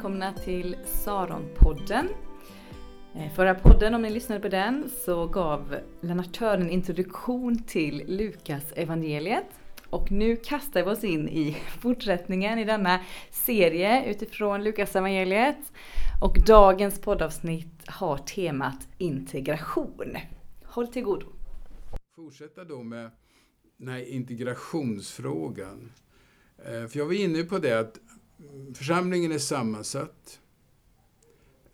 välkomna till Saronpodden. Eh, förra podden, om ni lyssnade på den, så gav Lennart Törn en introduktion till Lukas evangeliet. Och nu kastar vi oss in i fortsättningen i denna serie utifrån Lukas evangeliet. Och dagens poddavsnitt har temat integration. Håll till godo. Fortsätta då med den här integrationsfrågan. Eh, för jag var inne på det att församlingen är sammansatt.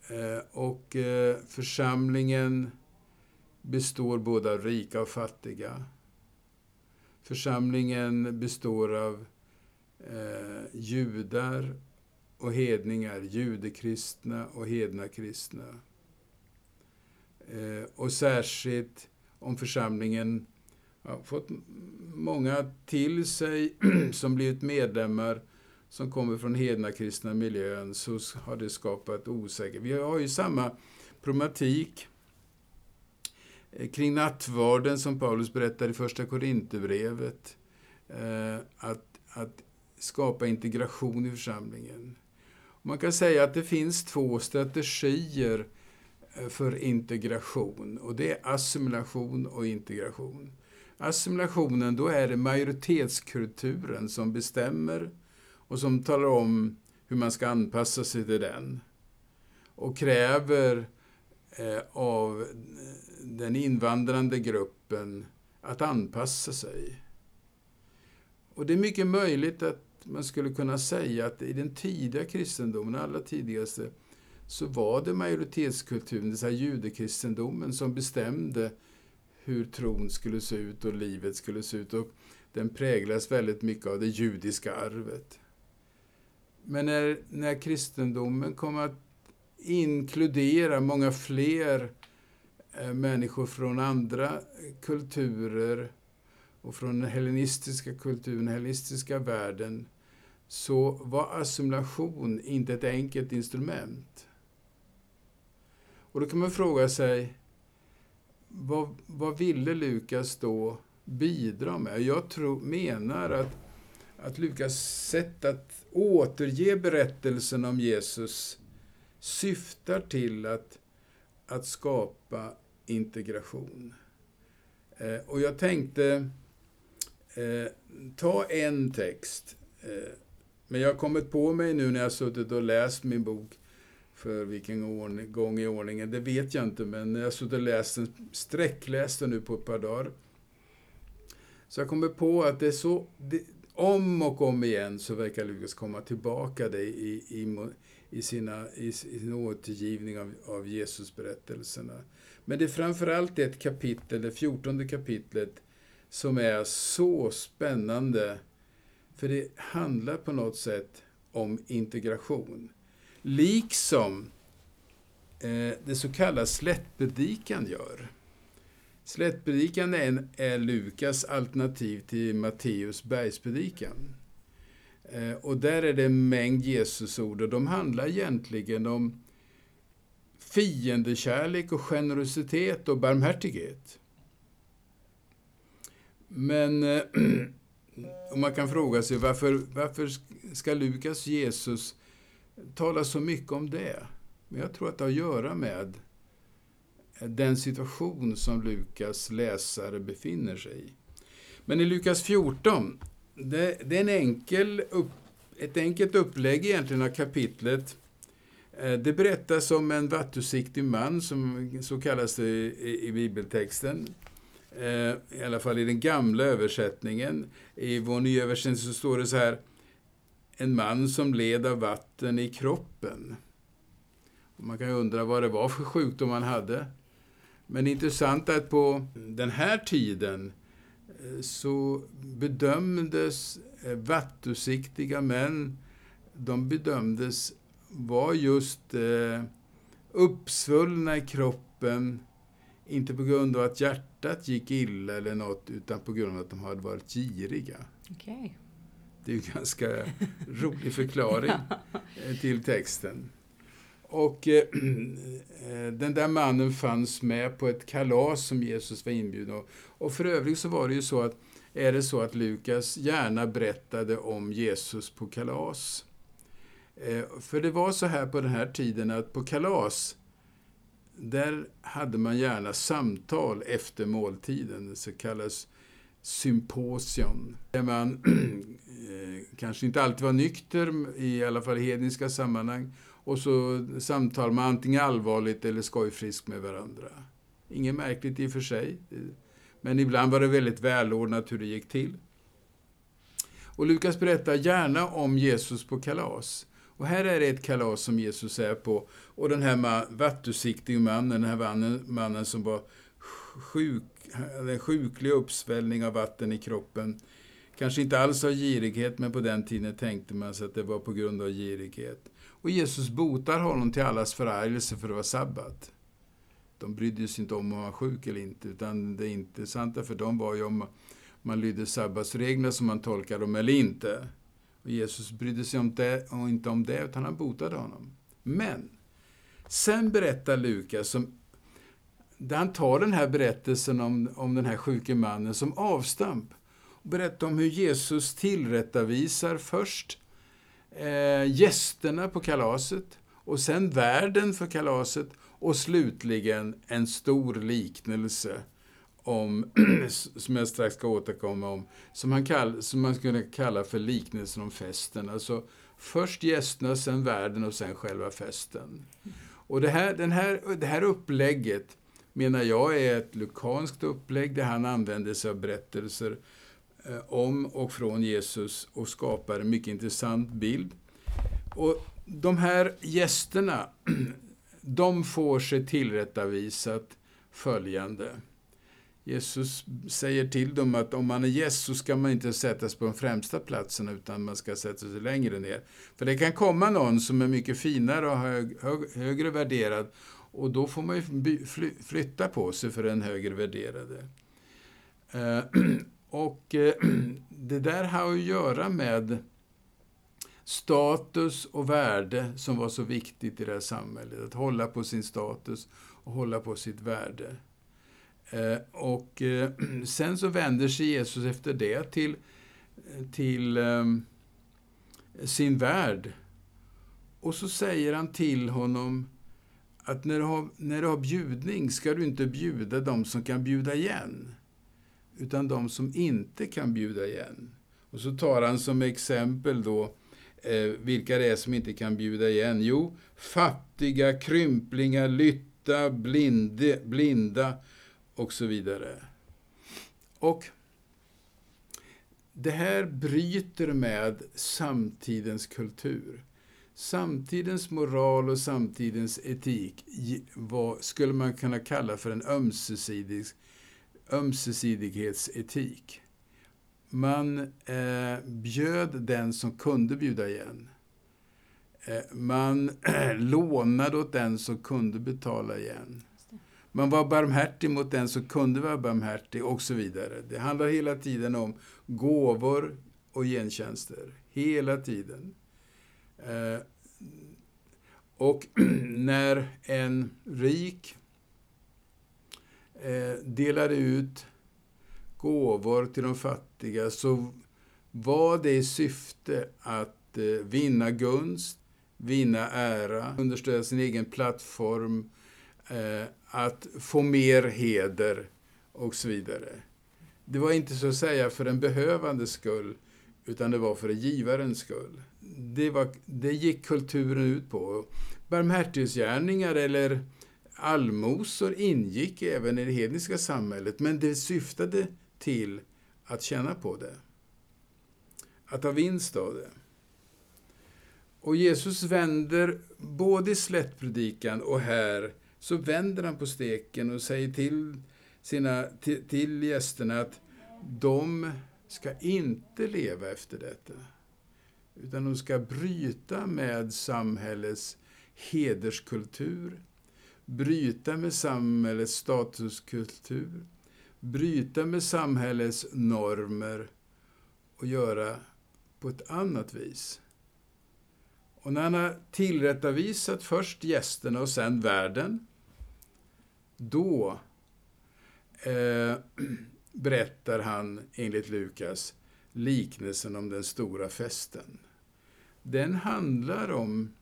Eh, och eh, församlingen består både av rika och fattiga. Församlingen består av eh, judar och hedningar, judekristna och hedna kristna. Eh, och särskilt om församlingen har fått många till sig som blivit medlemmar som kommer från hedna kristna miljön så har det skapat osäkerhet. Vi har ju samma problematik eh, kring nattvarden som Paulus berättar i första Korinthierbrevet. Eh, att, att skapa integration i församlingen. Man kan säga att det finns två strategier eh, för integration och det är assimilation och integration. Assimilationen, då är det majoritetskulturen som bestämmer och som talar om hur man ska anpassa sig till den. Och kräver eh, av den invandrande gruppen att anpassa sig. Och det är mycket möjligt att man skulle kunna säga att i den tidiga kristendomen, allra tidigaste, så var det majoritetskulturen, det judekristendomen, som bestämde hur tron skulle se ut och livet skulle se ut. Och den präglas väldigt mycket av det judiska arvet. Men när, när kristendomen kom att inkludera många fler eh, människor från andra kulturer och från den hellenistiska kulturen, den hellenistiska världen, så var assimilation inte ett enkelt instrument. Och då kan man fråga sig, vad, vad ville Lukas då bidra med? Jag tror, menar att att Lukas sätt att återge berättelsen om Jesus syftar till att, att skapa integration. Eh, och jag tänkte eh, ta en text. Eh, men jag har kommit på mig nu när jag suttit och läst min bok för vilken ordning, gång i ordningen, det vet jag inte, men jag har suttit och läst den, sträckläst den nu på ett par dagar. Så jag kommer på att det är så, det, om och om igen så verkar Lukas komma tillbaka det i, i, i, sina, i, sin återgivning av, av Jesusberättelserna. Men det är framförallt ett kapitel, det fjortonde kapitlet, som är så spännande. För det handlar på något sätt om integration. Liksom eh, det så kallade slättpredikan gör. Slättpredikan är, Lukas alternativ till Matteus bergspredikan. Eh, och där är det en mängd Jesusord och de handlar egentligen om fiendekärlek och generositet och barmhärtighet. Men eh, och man kan fråga sig varför, varför ska Lukas Jesus tala så mycket om det? Men jag tror att det har att göra med den situation som Lukas läsare befinner sig i. Men i Lukas 14, det, det är en enkel upp, ett enkelt upplägg egentligen av kapitlet. Eh, det berättas om en vattusiktig man, som så kallas det i, i bibeltexten. Eh, I alla fall i den gamla översättningen. I vår nya översättning så står det så här. En man som led av vatten i kroppen. Man kan ju undra vad det var för sjukdom han hade. Men intressant är att på den här tiden eh, så bedömdes eh, vattusiktiga män, de bedömdes vara just eh, uppsvullna i kroppen, inte på grund av att hjärtat gick illa eller något, utan på grund av att de hade varit giriga. Okay. Det är ju en ganska rolig förklaring till texten. Och eh, eh, den där mannen fanns med på ett kalas som Jesus var inbjuden av. Och för övrigt så var det ju så att, är det så att Lukas gärna berättade om Jesus på kalas. Eh, för det var så här på den här tiden att på kalas, där hade man gärna samtal efter måltiden. Det så kallas symposion. Där man eh, kanske inte alltid var nykter, i alla fall i hedniska sammanhang. Och så samtalar man antingen allvarligt eller skojfriskt med varandra. Inget märkligt i och för sig. Men ibland var det väldigt välordnat hur det gick till. Och Lukas berättar gärna om Jesus på kalas. Och här är det ett kalas som Jesus är på. Och den här vattusiktige mannen, den här mannen, mannen som var sjuk, hade en sjuklig uppsvällning av vatten i kroppen. Kanske inte alls av girighet, men på den tiden tänkte man sig att det var på grund av girighet. Och Jesus botar honom till allas förargelse för det var sabbat. De brydde sig inte om han var sjuk eller inte, utan det intressanta för dem var ju om man lydde sabbatsreglerna som man tolkade dem eller inte. Och Jesus brydde sig om det, och inte om det, utan han botade honom. Men, sen berättar Lukas, som, där han tar den här berättelsen om, om den här sjuke mannen som avstamp. Och berättar om hur Jesus tillrättavisar först eh, gästerna på kalaset och sen värden för kalaset och slutligen en stor liknelse om, som jag strax ska återkomma om, som man, kall, som man skulle kalla för liknelsen om festen. Alltså först gästerna, sen världen och sen själva festen. Och det här, den här, det här upplägget menar jag är ett lukanskt upplägg där han använder sig av berättelser Eh, om och från Jesus och skapar en mycket intressant bild. Och de här gästerna, de får sig tillrättavisat följande. Jesus säger till dem att om man är gäst så ska man inte sättas på den främsta platsen utan man ska sätta sig längre ner. För det kan komma någon som är mycket finare och hög, hög, högre värderad och då får man ju flytta på sig för den högre värderade. Eh, Och eh, det där har att göra med status och värde som var så viktigt i det här samhället. Att hålla på sin status och hålla på sitt värde. Eh, och eh, sen så vänder sig Jesus efter det till, eh, till ehm, sin värld. Och så säger han till honom att när du, har, när du har bjudning ska du inte bjuda de som kan bjuda igen, utan de som inte kan bjuda igen. Och så tar han som exempel då eh, vilka det är som inte kan bjuda igen. Jo, fattiga, krymplingar, lytta, blinde, blinda och så vidare. Och det här bryter med samtidens kultur. Samtidens moral och samtidens etik vad skulle man kunna kalla för en ömsesidig, ömsesighetsetik. Man eh, bjöd den som kunde bjuda igen. Eh, man lånade åt den som kunde betala igen. Man var barmhärtig mot den som kunde vara barmhärtig och så vidare. Det handlar hela tiden om gåvor och gentjänster. Hela tiden. Eh, och när en rik eh, delade ut gåvor till de fattiga så var det i syfte att eh, vinna gunst, vinna ära, understödja sin egen plattform, eh, att få mer heder och så vidare. Det var inte så att säga för den behövande skull, utan det var för givarens skull. Det, var, det gick kulturen ut på. Barmhärtighetsgärningar eller allmosor ingick även i det hedniska samhället, men det syftade till att tjäna på det. Att ha vinst av det. Och Jesus vänder både i slättpredikan och här så vänder han på steken och säger till, sina, till, till gästerna att de ska inte leva efter detta. Utan de ska bryta med samhällets hederskultur, bryta med samhällets statuskultur, bryta med samhällets normer och göra på ett annat vis. Och när han har tillrättavisat först gästerna och sen världen, då eh, berättar han enligt Lukas liknelsen om den stora festen. den handlar om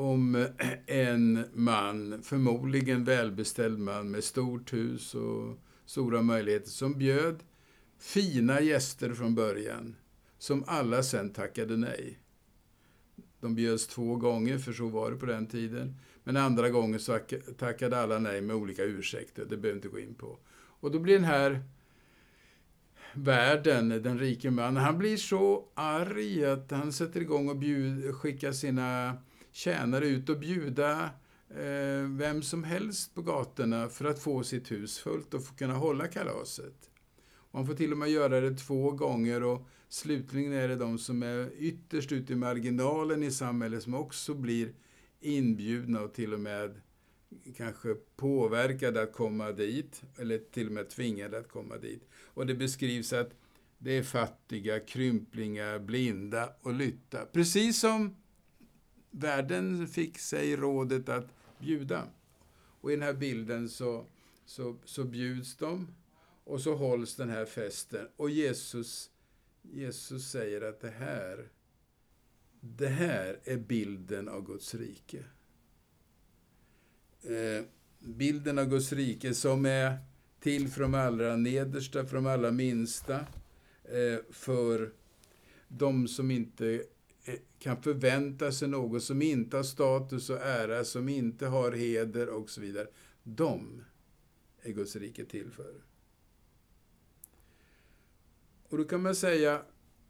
om eh, en man, förmodligen välbeställd man med stort hus och stora möjligheter, som bjöd fina gäster från början, som alla sen tackade nej. De bjöds två gånger, för så var det på den tiden. Men andra gången så tackade alla nej med olika ursäkter, det behöver jag inte gå in på. Och då blir den här värden, den rike mannen, han blir så arg att han sätter igång och bjud, skickar sina tjänare ut och bjuda eh, vem som helst på gatorna för att få sitt hus fullt och få kunna hålla kalaset. Och han får till och med göra det två gånger och slutligen är det de som är ytterst ute i marginalen i samhället som också blir inbjudna och till och med kanske påverkade att komma dit, eller till och med tvingade att komma dit. Och det beskrivs att det är fattiga, krymplingar, blinda och lytta. Precis som världen fick sig rådet att bjuda. Och i den här bilden så, så, så bjuds de och så hålls den här festen. Och Jesus, Jesus säger att det här, det här är bilden av Guds rike. Eh, bilden av Guds rike som är till för de allra nedersta, för de allra minsta, eh, för de som inte Eh, kan förvänta sig något, som inte har status och ära, som inte har heder och så vidare. De är Guds rike till för. Och då kan man säga,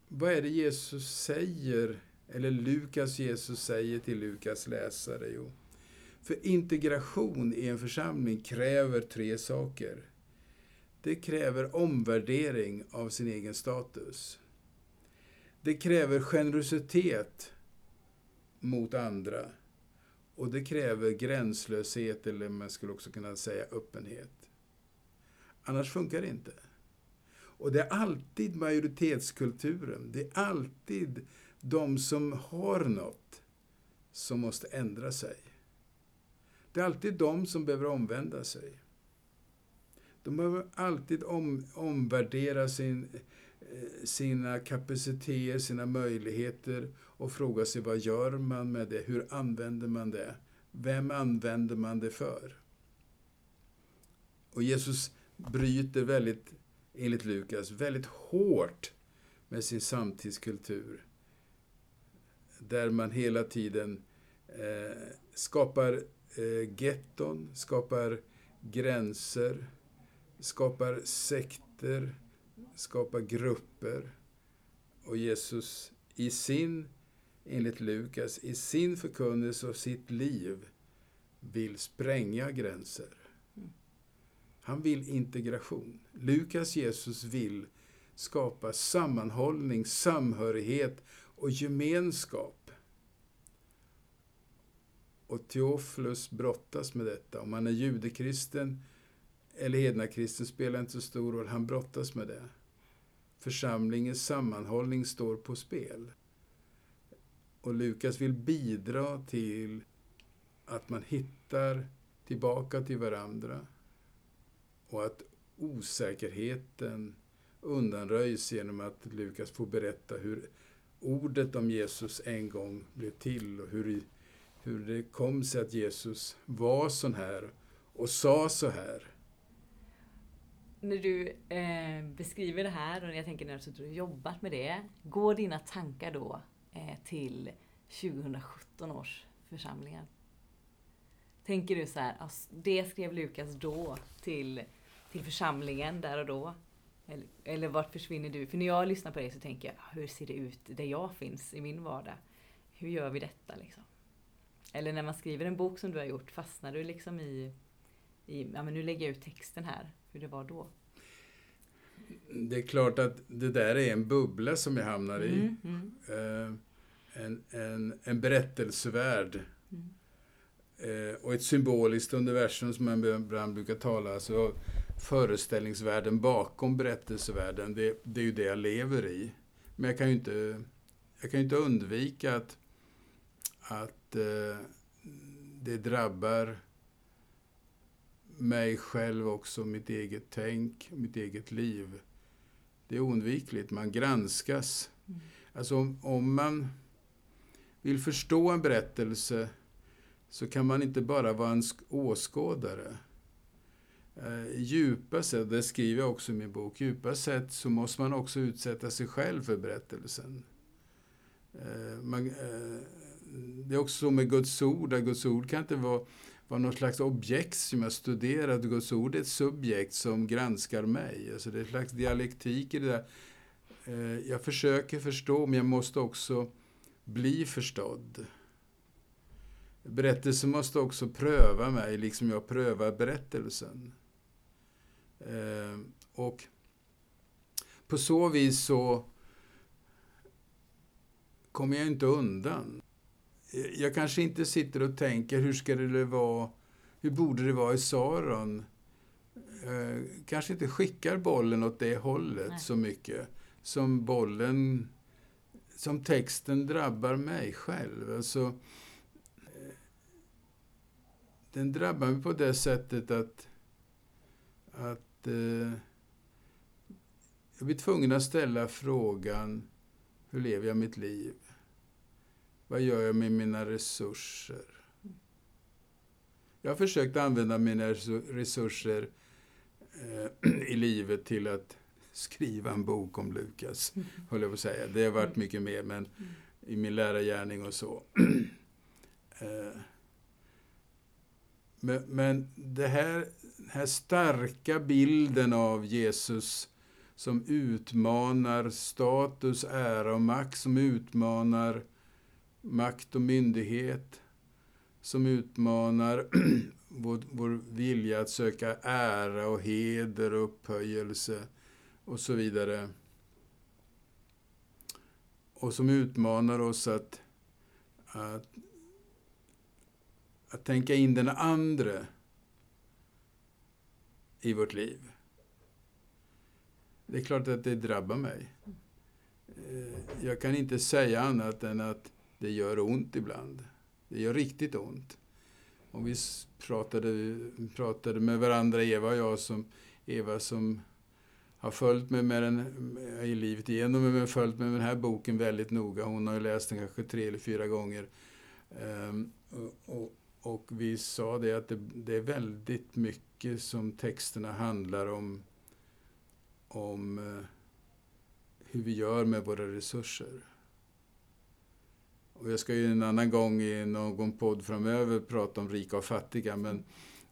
vad är det Jesus säger, eller Lukas Jesus säger till Lukas läsare? Jo, för integration i en församling kräver tre saker. Det kräver omvärdering av sin egen status. Det kräver generositet mot andra. Och det kräver gränslöshet, eller man skulle också kunna säga öppenhet. Annars funkar det inte. Och det är alltid majoritetskulturen, det är alltid de som har något som måste ändra sig. Det är alltid de som behöver omvända sig. De behöver alltid om, omvärdera sin, eh, Eh, sina kapaciteter, sina möjligheter och fråga sig vad gör man med det? Hur använder man det? Vem använder man det för? Och Jesus bryter väldigt, enligt Lukas, väldigt hårt med sin samtidskultur. Där man hela tiden eh, skapar eh, getton, skapar gränser, skapar sekter, skapa grupper. Och Jesus i sin, enligt Lukas, i sin förkunnelse och sitt liv vill spränga gränser. Han vill integration. Lukas Jesus vill skapa sammanhållning, samhörighet och gemenskap. Och Teofilus brottas med detta. Om man är judekristen eller hednakristen spelar inte så stor roll. Han brottas med det. Församlingens sammanhållning står på spel. Och Lukas vill bidra till att man hittar tillbaka till varandra och att osäkerheten undanröjs genom att Lukas får berätta hur ordet om Jesus en gång blev till och hur hur det kom sig att Jesus var sån här och sa så här. När du eh, beskriver det här och jag tänker när du har jobbat med det, går dina tankar då eh, till 2017 års församlingar? Tänker du så här, alltså, det skrev Lukas då till, till församlingen där och då? Eller, eller vart försvinner du? För när jag lyssnar på dig så tänker jag, ah, hur ser det ut där jag finns i min vardag? Hur gör vi detta liksom? Eller när man skriver en bok som du har gjort, fastnar du liksom i, i ja men nu lägger jag ut texten här, hur det var då? Det är klart att det där är en bubbla som jag hamnar i. Mm, mm. Uh, en, en, en berättelsevärld. Mm. Uh, och ett symboliskt universum som man ibland brukar tala alltså föreställningsvärlden bakom berättelsevärlden. Det, det är ju det jag lever i. Men jag kan ju inte, jag kan inte undvika att, att eh, det drabbar mig själv också, mitt eget tänk, mitt eget liv. Det är oundvikligt, man granskas. Mm. Alltså om, om man vill förstå en berättelse så kan man inte bara vara en åskådare. Eh, djupa sätt, det skriver jag också i min bok, djupa sätt så måste man också utsätta sig själv för berättelsen. Eh, man, eh, det är också så med Guds ord, att Guds ord kan inte vara, vara något slags objekt som jag studerade. Guds ord är ett subjekt som granskar mig. Alltså det är en slags dialektik i det där. Eh, jag försöker förstå, men jag måste också bli förstådd. Berättelsen måste också pröva mig, liksom jag prövar berättelsen. Eh, och på så vis så kommer jag inte undan. Jag kanske inte sitter och tänker, hur ska det vara, hur borde det vara i Saron? Eh, kanske inte skickar bollen åt det hållet Nej. så mycket som bollen, som texten drabbar mig själv. Alltså, eh, den drabbar mig på det sättet att, att eh, jag blir tvungen att ställa frågan, hur lever jag mitt liv? Vad gör jag med mina resurser? Jag har försökt använda mina resurser eh, i livet till att skriva en bok om Lukas, mm. höll jag på att säga. Det har varit mycket mer, men i min lärargärning och så. eh, men, men det här, den här starka bilden av Jesus som utmanar status, ära och makt, som utmanar makt och myndighet, som utmanar vår, vår vilja att söka ära och heder och upphöjelse och så vidare. Och som utmanar oss att, att, att tänka in den andra i vårt liv. Det är klart att det drabbar mig. Eh, jag kan inte säga annat än att det gör ont ibland. Det gör riktigt ont. Och vi pratade, pratade med varandra, Eva och jag, som, Eva som har följt mig med den i livet igenom, men följt med den här boken väldigt noga. Hon har ju läst den kanske tre eller fyra gånger. Um, och, och, vi sa det att det, det, är väldigt mycket som texterna handlar om, om uh, hur vi gör med våra resurser. Och jag ska ju en annan gång i någon podd framöver prata om rika och fattiga, men,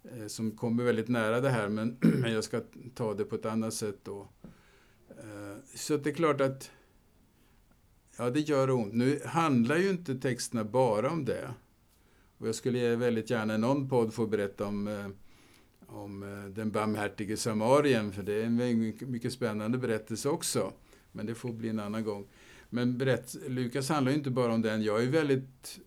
eh, som kommer väldigt nära det här, men, men jag ska ta det på ett annat sätt då. Eh, så det är klart att ja, det gör ont. Nu handlar ju inte texterna bara om det. Och jag skulle väldigt gärna i någon podd få berätta om, eh, om eh, den barmhärtige samarien, för det är en mycket, mycket spännande berättelse också. Men det får bli en annan gång. Men berätt, Lukas handlar ju inte bara om den. Jag är väldigt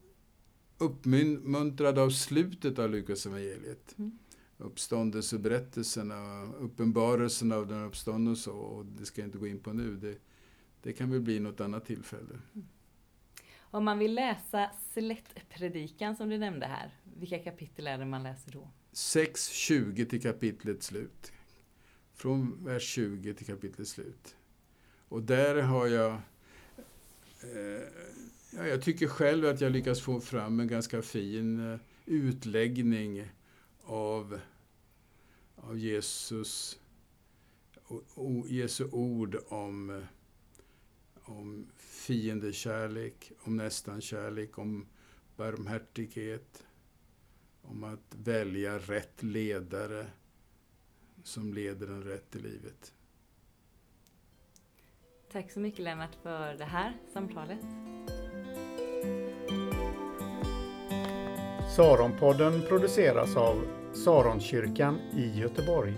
uppmuntrad av slutet av Lukas evangeliet. Mm. Uppståndelseberättelserna, uppenbarelsen av den uppståndelse och det ska jag inte gå in på nu. Det, det kan väl bli något annat tillfälle. Mm. Om man vill läsa slättpredikan som du nämnde här, vilka kapitel är det man läser då? 6.20 till kapitlets slut. Från vers 20 till kapitlets slut. Och där har jag Eh, ja, jag tycker själv att jag lyckas få fram en ganska fin eh, utläggning av, av Jesus, Jesu ord om, eh, om fiendekärlek, om nästankärlek, om barmhärtighet, om att välja rätt ledare som leder en rätt i livet. Tack så mycket Lennart för det här samtalet. Saronpodden produceras av Saronkyrkan i Göteborg.